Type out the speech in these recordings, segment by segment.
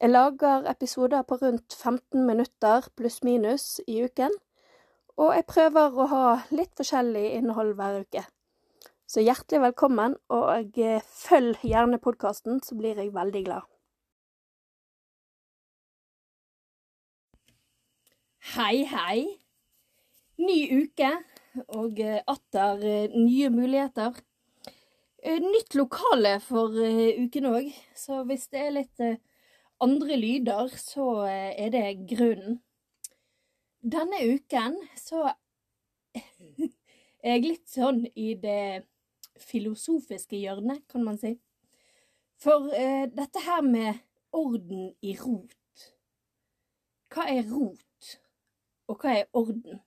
Jeg lager episoder på rundt 15 minutter pluss-minus i uken, og jeg prøver å ha litt forskjellig innhold hver uke. Så hjertelig velkommen, og eh, følg gjerne podkasten, så blir jeg veldig glad. Hei, hei. Ny uke, og eh, atter eh, nye muligheter. Nytt lokale for uken òg, så hvis det er litt andre lyder, så er det grunnen. Denne uken så er jeg litt sånn i det filosofiske hjørnet, kan man si. For eh, dette her med orden i rot Hva er rot, og hva er orden?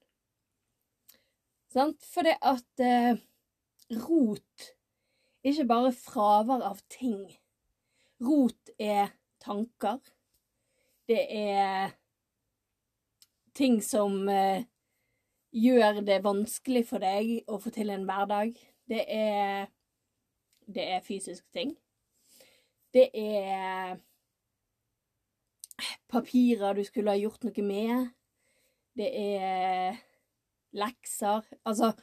Sant? For det at eh, rot ikke bare fravær av ting. Rot er tanker. Det er ting som eh, gjør det vanskelig for deg å få til en hverdag. Det er Det er fysiske ting. Det er papirer du skulle ha gjort noe med. Det er lekser. Altså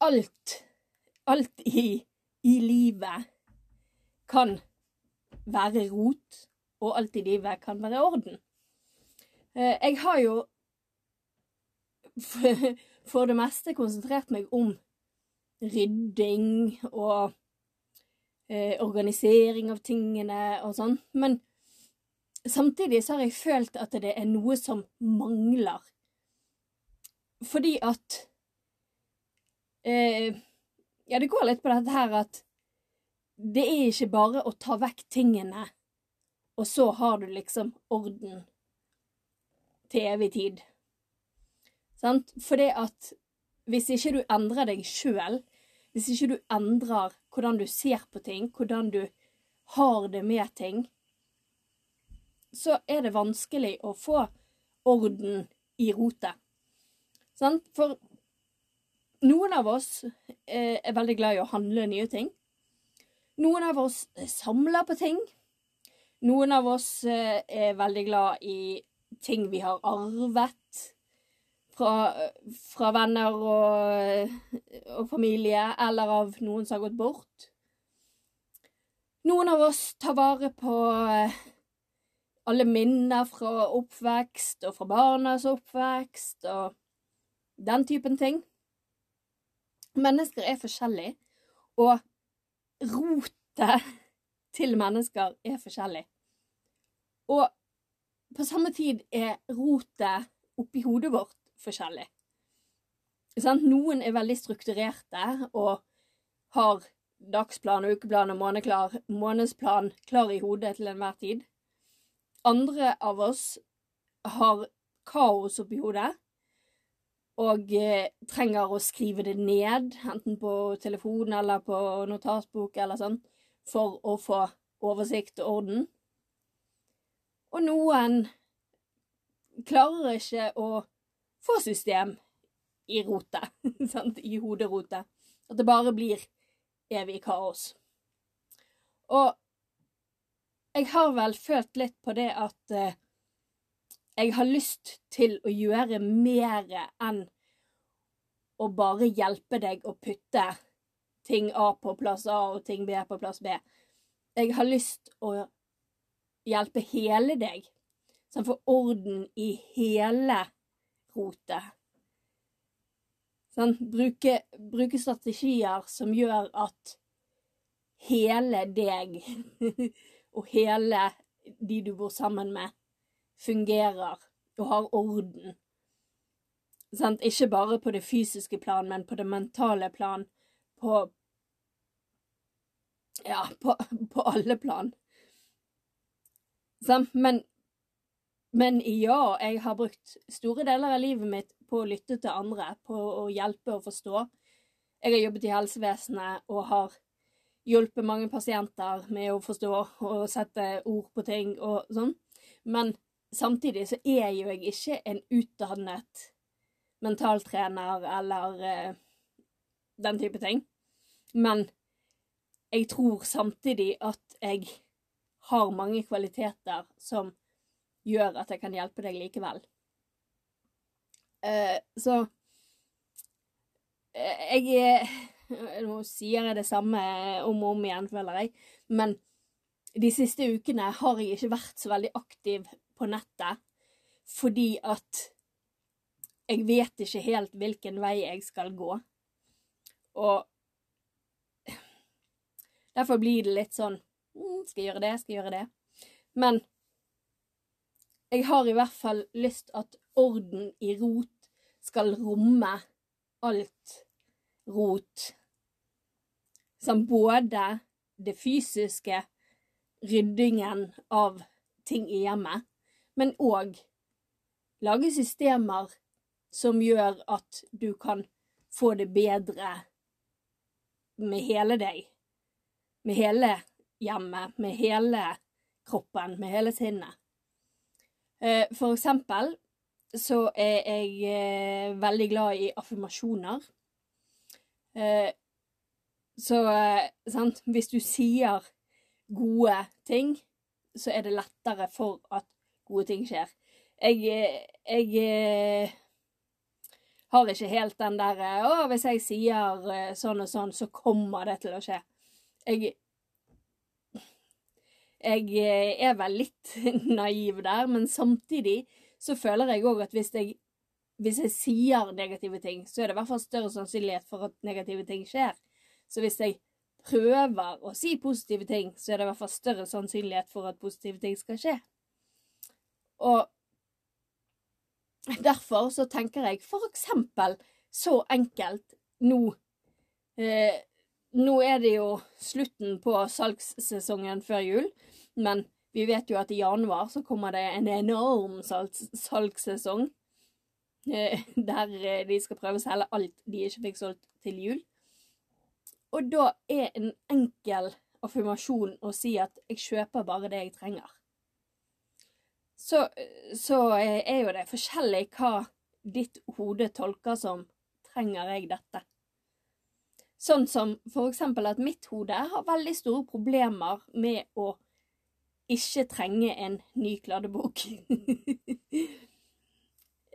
alt Alt i, i livet kan være rot, og alt i livet kan være orden. Eh, jeg har jo for det meste konsentrert meg om rydding og eh, organisering av tingene og sånn. Men samtidig så har jeg følt at det er noe som mangler. Fordi at eh, Ja, det går litt på dette her at det er ikke bare å ta vekk tingene, og så har du liksom orden til evig tid. Sant? For det at hvis ikke du endrer deg sjøl, hvis ikke du endrer hvordan du ser på ting, hvordan du har det med ting, så er det vanskelig å få orden i rotet. Sant? For noen av oss eh, er veldig glad i å handle nye ting. Noen av oss samler på ting. Noen av oss eh, er veldig glad i ting vi har arvet fra, fra venner og, og, familie, eller av noen som har gått bort. Noen av oss tar vare på eh, alle minner fra oppvekst og fra barnas oppvekst og den typen ting. Mennesker er forskjellige, og rotet til mennesker er forskjellig. Og på samme tid er rotet oppi hodet vårt forskjellig. Sånn? Noen er veldig strukturerte og har dagsplan, ukeplan og måneklar, månedsplan klar i hodet til enhver tid. Andre av oss har kaos oppi hodet og eh, trenger å skrive det ned, enten på telefon eller på notatbok eller sånn, for å få oversikt og orden. Og noen klarer ikke å få system i rotet. I hoderotet. At det bare blir evig kaos. Og jeg har vel følt litt på det at eh, jeg har lyst til å gjøre mer enn å bare hjelpe deg å putte ting A på plass A og ting B på plass B. Jeg har lyst å hjelpe hele deg, sånn får orden i hele rotet. Sånn, bruke, bruke strategier som gjør at hele deg og hele de du bor sammen med, fungerer og har orden. Sant? ikke bare på det fysiske plan, men på det mentale plan. På Ja, på, på alle plan. Sant? Men, men ja, jeg har brukt store deler av livet mitt på å lytte til andre, på å hjelpe og forstå. Jeg har jobbet i helsevesenet og har hjulpet mange pasienter med å forstå og sette ord på ting og sånn. Men samtidig så er jo jeg ikke en utdannet mentaltrener eller eh, den type ting. Men jeg tror samtidig at jeg har mange kvaliteter som gjør at jeg kan hjelpe deg likevel. Eh, så eh, jeg Nå sier jeg det samme om og om igjen, føler jeg. Men de siste ukene har jeg ikke vært så veldig aktiv på nettet fordi at jeg vet ikke helt hvilken vei jeg skal gå. Og derfor blir det litt sånn mm, Skal jeg gjøre det? Skal jeg gjøre det? Men jeg har i hvert fall lyst at orden i rot skal romme alt rot. Som både det fysiske, ryddingen av ting i hjemmet, men òg lage systemer som gjør at du kan få det bedre med hele deg. Med hele hjemmet, med hele kroppen, med hele sinnet. Eh, for eksempel så er jeg eh, veldig glad i affirmasjoner. Eh, så sant, hvis du sier gode ting, så er det lettere for at gode ting skjer. Jeg, jeg har ikke helt den der Å, hvis jeg sier sånn og sånn, så kommer det til å skje. Jeg jeg eh, er vel litt naiv der, men samtidig så føler jeg òg at hvis jeg, hvis jeg sier negative ting, så er det i hvert fall større sannsynlighet for at negative ting skjer. Så hvis jeg prøver å si positive ting, så er det i hvert fall større sannsynlighet for at positive ting skal skje. Og derfor så tenker jeg for eksempel så enkelt nå eh, Nå er det jo slutten på salgssesongen før jul. Men vi vet jo at i januar så kommer det en enorm salgssesong. Eh, der eh, de skal prøve å selge alt de ikke fikk solgt til jul. Og da er en enkel affirmasjon å si at 'jeg kjøper bare det jeg trenger'. Så, så er jo det forskjellig hva ditt hode tolker som 'trenger jeg dette'? Sånn som for eksempel at mitt hode har veldig store problemer med å ikke trenge en ny kladdebok.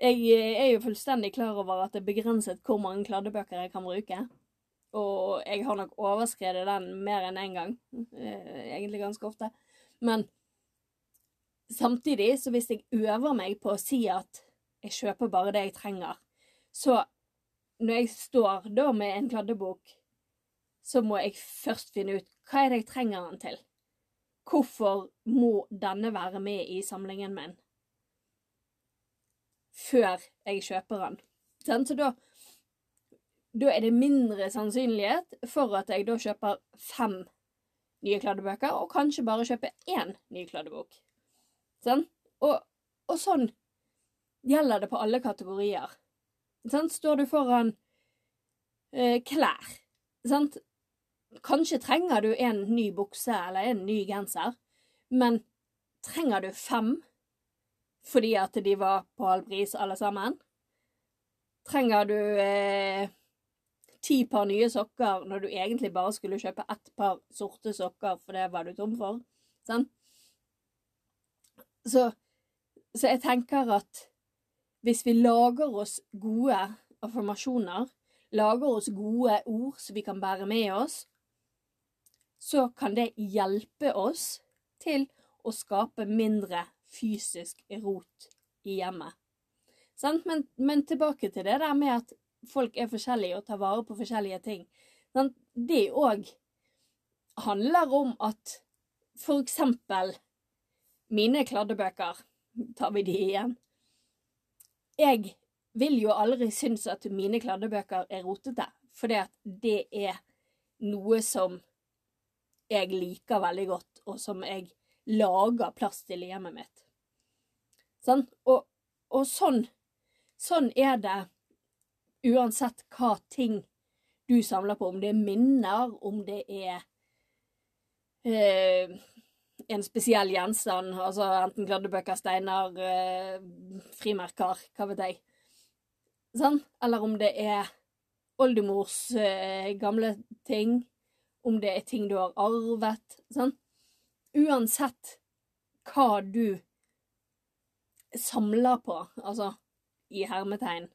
jeg eh, er jo fullstendig klar over at det er begrenset hvor mange kladdebøker jeg kan bruke. Og jeg har nok overskredet den mer enn én en gang. Eh, egentlig ganske ofte. Men samtidig, så hvis jeg øver meg på å si at jeg kjøper bare det jeg trenger, så når jeg står da med en kladdebok, så må jeg først finne ut hva er det jeg trenger den til. Hvorfor må denne være med i samlingen min før jeg kjøper den? Så da, da er det mindre sannsynlighet for at jeg da kjøper fem nye kladdebøker, og kanskje bare kjøper én ny kladdebok. Sånn? Og, og, sånn gjelder det på alle kategorier. Sånn? Står du foran eh, klær, sånn? Kanskje trenger du en ny bukse eller en ny genser, men trenger du fem fordi at de var på halv pris alle sammen? Trenger du eh, ti par nye sokker når du egentlig bare skulle kjøpe ett par sorte sokker, for det var du tom for? Sånn? Så, så jeg tenker at hvis vi lager oss gode affirmasjoner, lager oss gode ord som vi kan bære med oss, så kan det hjelpe oss til å skape mindre fysisk rot i hjemmet. Men, men, tilbake til det der med at folk er forskjellige og tar vare på forskjellige ting. Det òg handler om at for eksempel mine kladdebøker, tar vi de igjen. Jeg vil jo aldri synes at mine kladdebøker er rotete, for det er noe som jeg liker veldig godt, og som jeg lager plass til i hjemmet mitt. Sånn? Og, og sånn, sånn er det uansett hva ting du samler på. Om det er minner, om det er eh, en spesiell gjenstand, altså enten kladdebøker, steiner, eh, frimerker, hva vet jeg. Sånn? Eller om det er oldemors eh, gamle ting, om det er ting du har arvet. Sånn? Uansett hva du samler på, altså i hermetegn,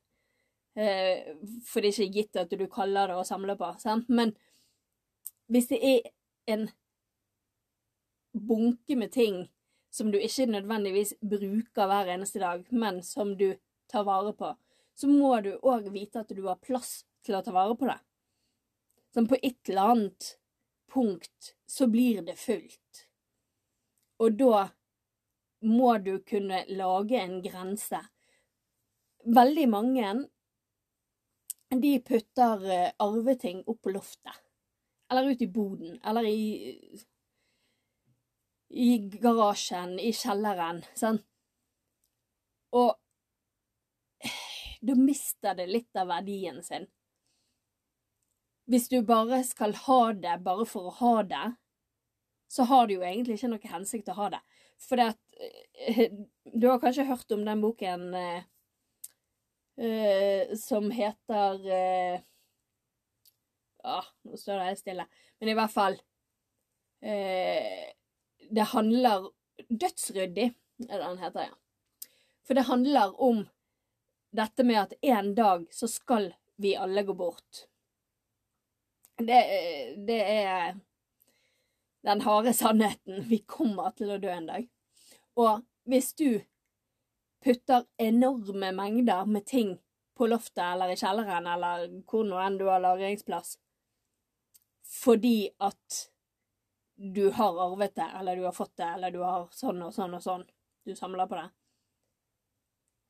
for det er ikke gitt at du kaller det å samle på, sant? men hvis det er en bunke med ting som du ikke nødvendigvis bruker hver eneste dag, men som du tar vare på, så må du òg vite at du har plass til å ta vare på det. Sånn på et eller annet punkt så blir det fullt. Og da må du kunne lage en grense. Veldig mange de putter eh, arveting opp på loftet. Eller ut i boden. Eller i i garasjen, i kjelleren. Sånn. Og da mister det litt av verdien sin. Hvis du bare skal ha det bare for å ha det, så har du jo egentlig ikke noe hensikt å ha det. For det at eh, Du har kanskje hørt om den boken eh, som heter eh, Ja, nå står det stille. Men i hvert fall eh, det handler Dødsryddig er det den heter, ja. For det handler om dette med at en dag så skal vi alle gå bort. Det, det er den harde sannheten. Vi kommer til å dø en dag. Og hvis du putter enorme mengder med ting på loftet eller i kjelleren eller hvor nå enn du har lagringsplass, fordi at du har arvet det, eller du har fått det, eller du har sånn og sånn og sånn, du samler på det,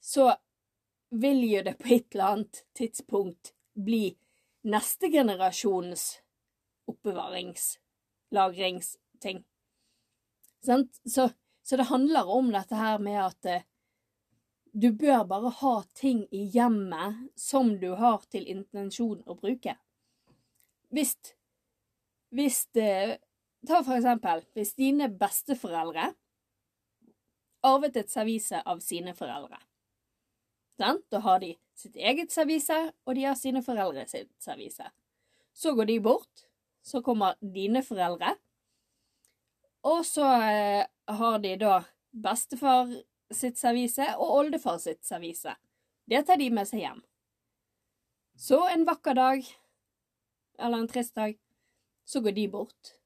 så vil jo det på et eller annet tidspunkt bli neste generasjons oppbevarings-, lagringsting. Sant? Så, så, det handler om dette her med at eh, du bør bare ha ting i hjemmet som du har til intensjon å bruke. Hvis, hvis Ta for eksempel hvis dine besteforeldre arvet et servise av sine foreldre. Den, da har de sitt eget servise, og de har sine foreldre sitt servise. Så går de bort, så kommer dine foreldre, og så eh, har de da bestefar sitt servise og oldefar sitt servise. Det tar de med seg hjem. Så en vakker dag, eller en trist dag, så går de bort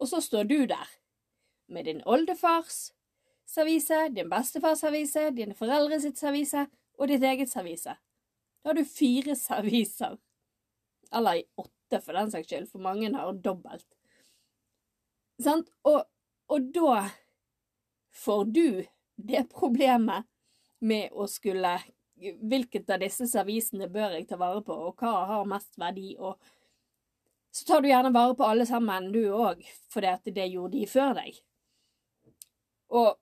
og så står du der med din oldefars servise, din bestefars servise, dine foreldre sitt servise og ditt eget servise. Da har du fire serviser. Eller åtte, for den saks skyld, for mange har dobbelt. Sant? Og, og da får du det problemet med å skulle Hvilket av disse servisene bør jeg ta vare på, og hva har mest verdi, og så tar du gjerne vare på alle sammen, du òg, at det gjorde de før deg. Og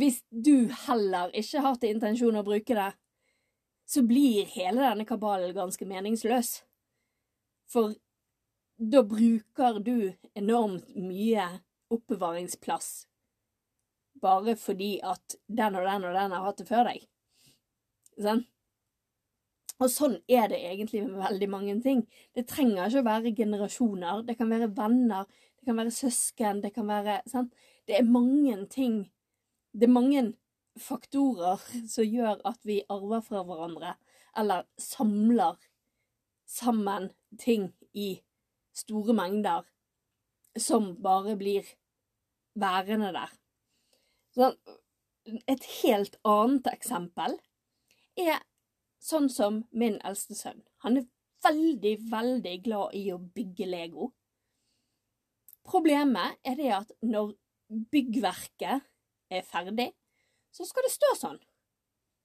hvis du heller ikke har til intensjon å bruke det, så blir hele denne kabalen ganske meningsløs. For da bruker du enormt mye oppbevaringsplass bare fordi at den og den og den har hatt det før deg. Sånn? Og sånn er det egentlig med veldig mange ting. Det trenger ikke å være generasjoner. Det kan være venner, det kan være søsken, det kan være sant? Det er mange ting Det er mange faktorer som gjør at vi arver fra hverandre, eller samler sammen ting i store mengder som bare blir værende der. Et helt annet eksempel er Sånn som min eldste sønn. Han er veldig, veldig glad i å bygge Lego. Problemet er det at når byggverket er ferdig, så skal det stå sånn.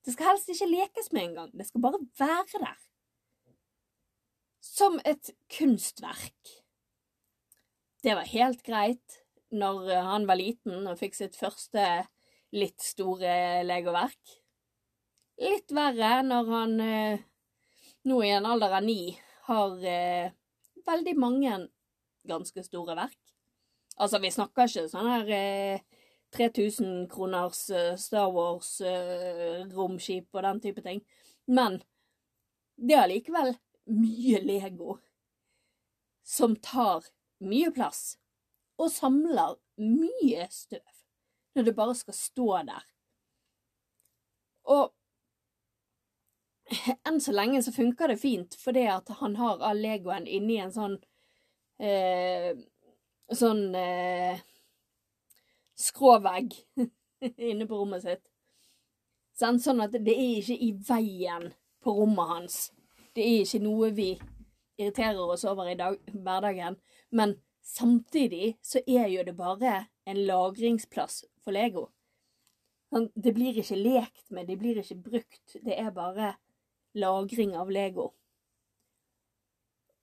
Det skal helst ikke lekes med engang. Det skal bare være der. Som et kunstverk. Det var helt greit når han var liten og fikk sitt første litt store legoverk. Litt verre når han eh, nå i en alder av ni har eh, veldig mange ganske store verk. Altså, vi snakker ikke sånn her eh, 3000 kroners eh, Star Wars-romskip og den type ting. Men det er allikevel mye Lego som tar mye plass, og samler mye støv når det bare skal stå der. Og enn så lenge så funker det fint, fordi at han har all Legoen inni en sånn eh, Sånn eh, skråvegg inne på rommet sitt. Sånn at det er ikke i veien på rommet hans. Det er ikke noe vi irriterer oss over i dag, hverdagen. Men samtidig så er jo det bare en lagringsplass for Lego. Det blir ikke lekt med, det blir ikke brukt. Det er bare lagring av Lego.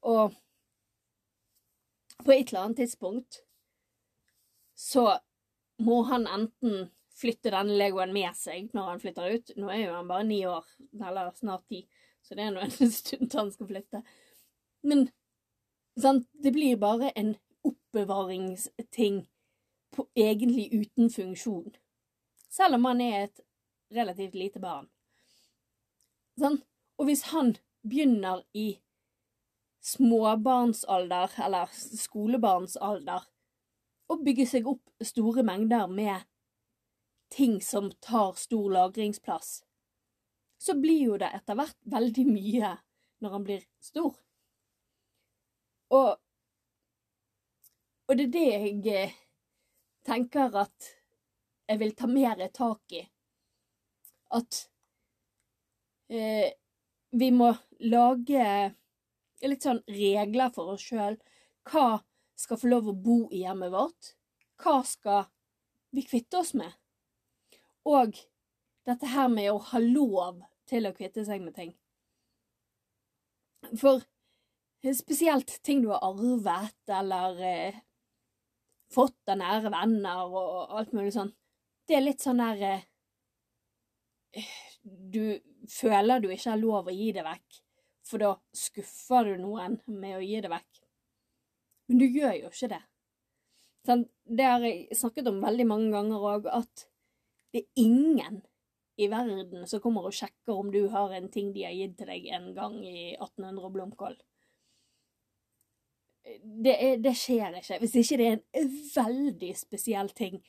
Og på et eller annet tidspunkt så må han enten flytte denne Legoen med seg når han flytter ut. Nå er jo han bare ni år, eller snart ti, så det er nå en stund han skal flytte. Men sant, det blir bare en oppbevaringsting på, egentlig uten funksjon. Selv om han er et relativt lite barn. Sånn? Og hvis han begynner i småbarnsalder, eller skolebarnsalder, å bygge seg opp store mengder med ting som tar stor lagringsplass, så blir jo det etter hvert veldig mye når han blir stor. Og, og det er det jeg eh, tenker at jeg vil ta mer tak i. At eh, vi må lage litt sånn regler for oss sjøl. Hva skal få lov å bo i hjemmet vårt? Hva skal vi kvitte oss med? Og dette her med å ha lov til å kvitte seg med ting. For spesielt ting du har arvet, eller eh, fått av nære venner og alt mulig sånn, det er litt sånn der eh, Du føler du ikke har lov å gi det vekk, for da skuffer du noen med å gi det vekk. Men du gjør jo ikke det. Sånn, det har jeg snakket om veldig mange ganger òg, at det er ingen i verden som kommer og sjekker om du har en ting de har gitt til deg en gang i 1800 blomkål. Det, det, skjer ikke. Hvis ikke det er en veldig spesiell ting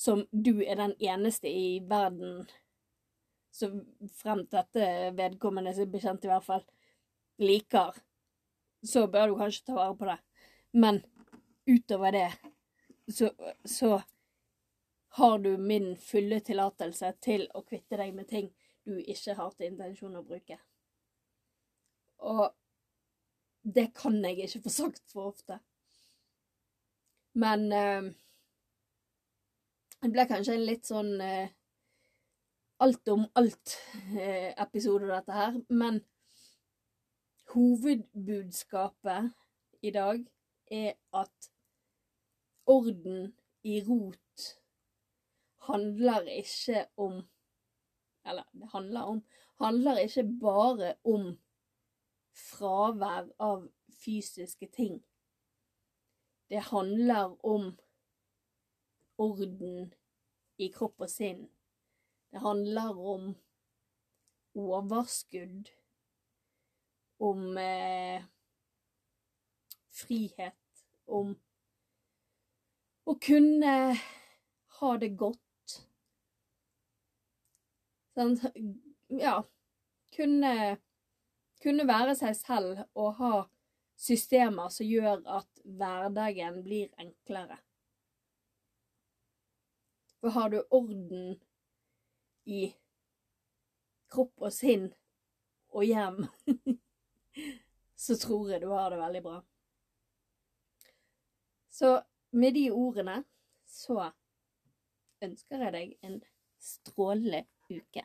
som du er den eneste i verden så frem til dette vedkommende som er bekjent, i hvert fall, liker, så bør du kanskje ta vare på det. Men utover det, så, så har du min fulle tillatelse til å kvitte deg med ting du ikke har til intensjon å bruke. Og det kan jeg ikke få sagt for ofte. Men eh, det ble kanskje en litt sånn eh, alt om alt-episode, eh, dette her. Men hovedbudskapet i dag er at orden i rot handler ikke om Eller det handler om Handler ikke bare om fravær av fysiske ting. Det handler om orden i kropp og sinn. Det handler om overskudd, om eh, frihet, om å kunne ha det godt. Sånn, ja kunne, kunne være seg selv og ha systemer som gjør at hverdagen blir enklere. For har du orden i kropp og sinn og hjem, så tror jeg du har det veldig bra. Så med de ordene så ønsker jeg deg en strålende uke.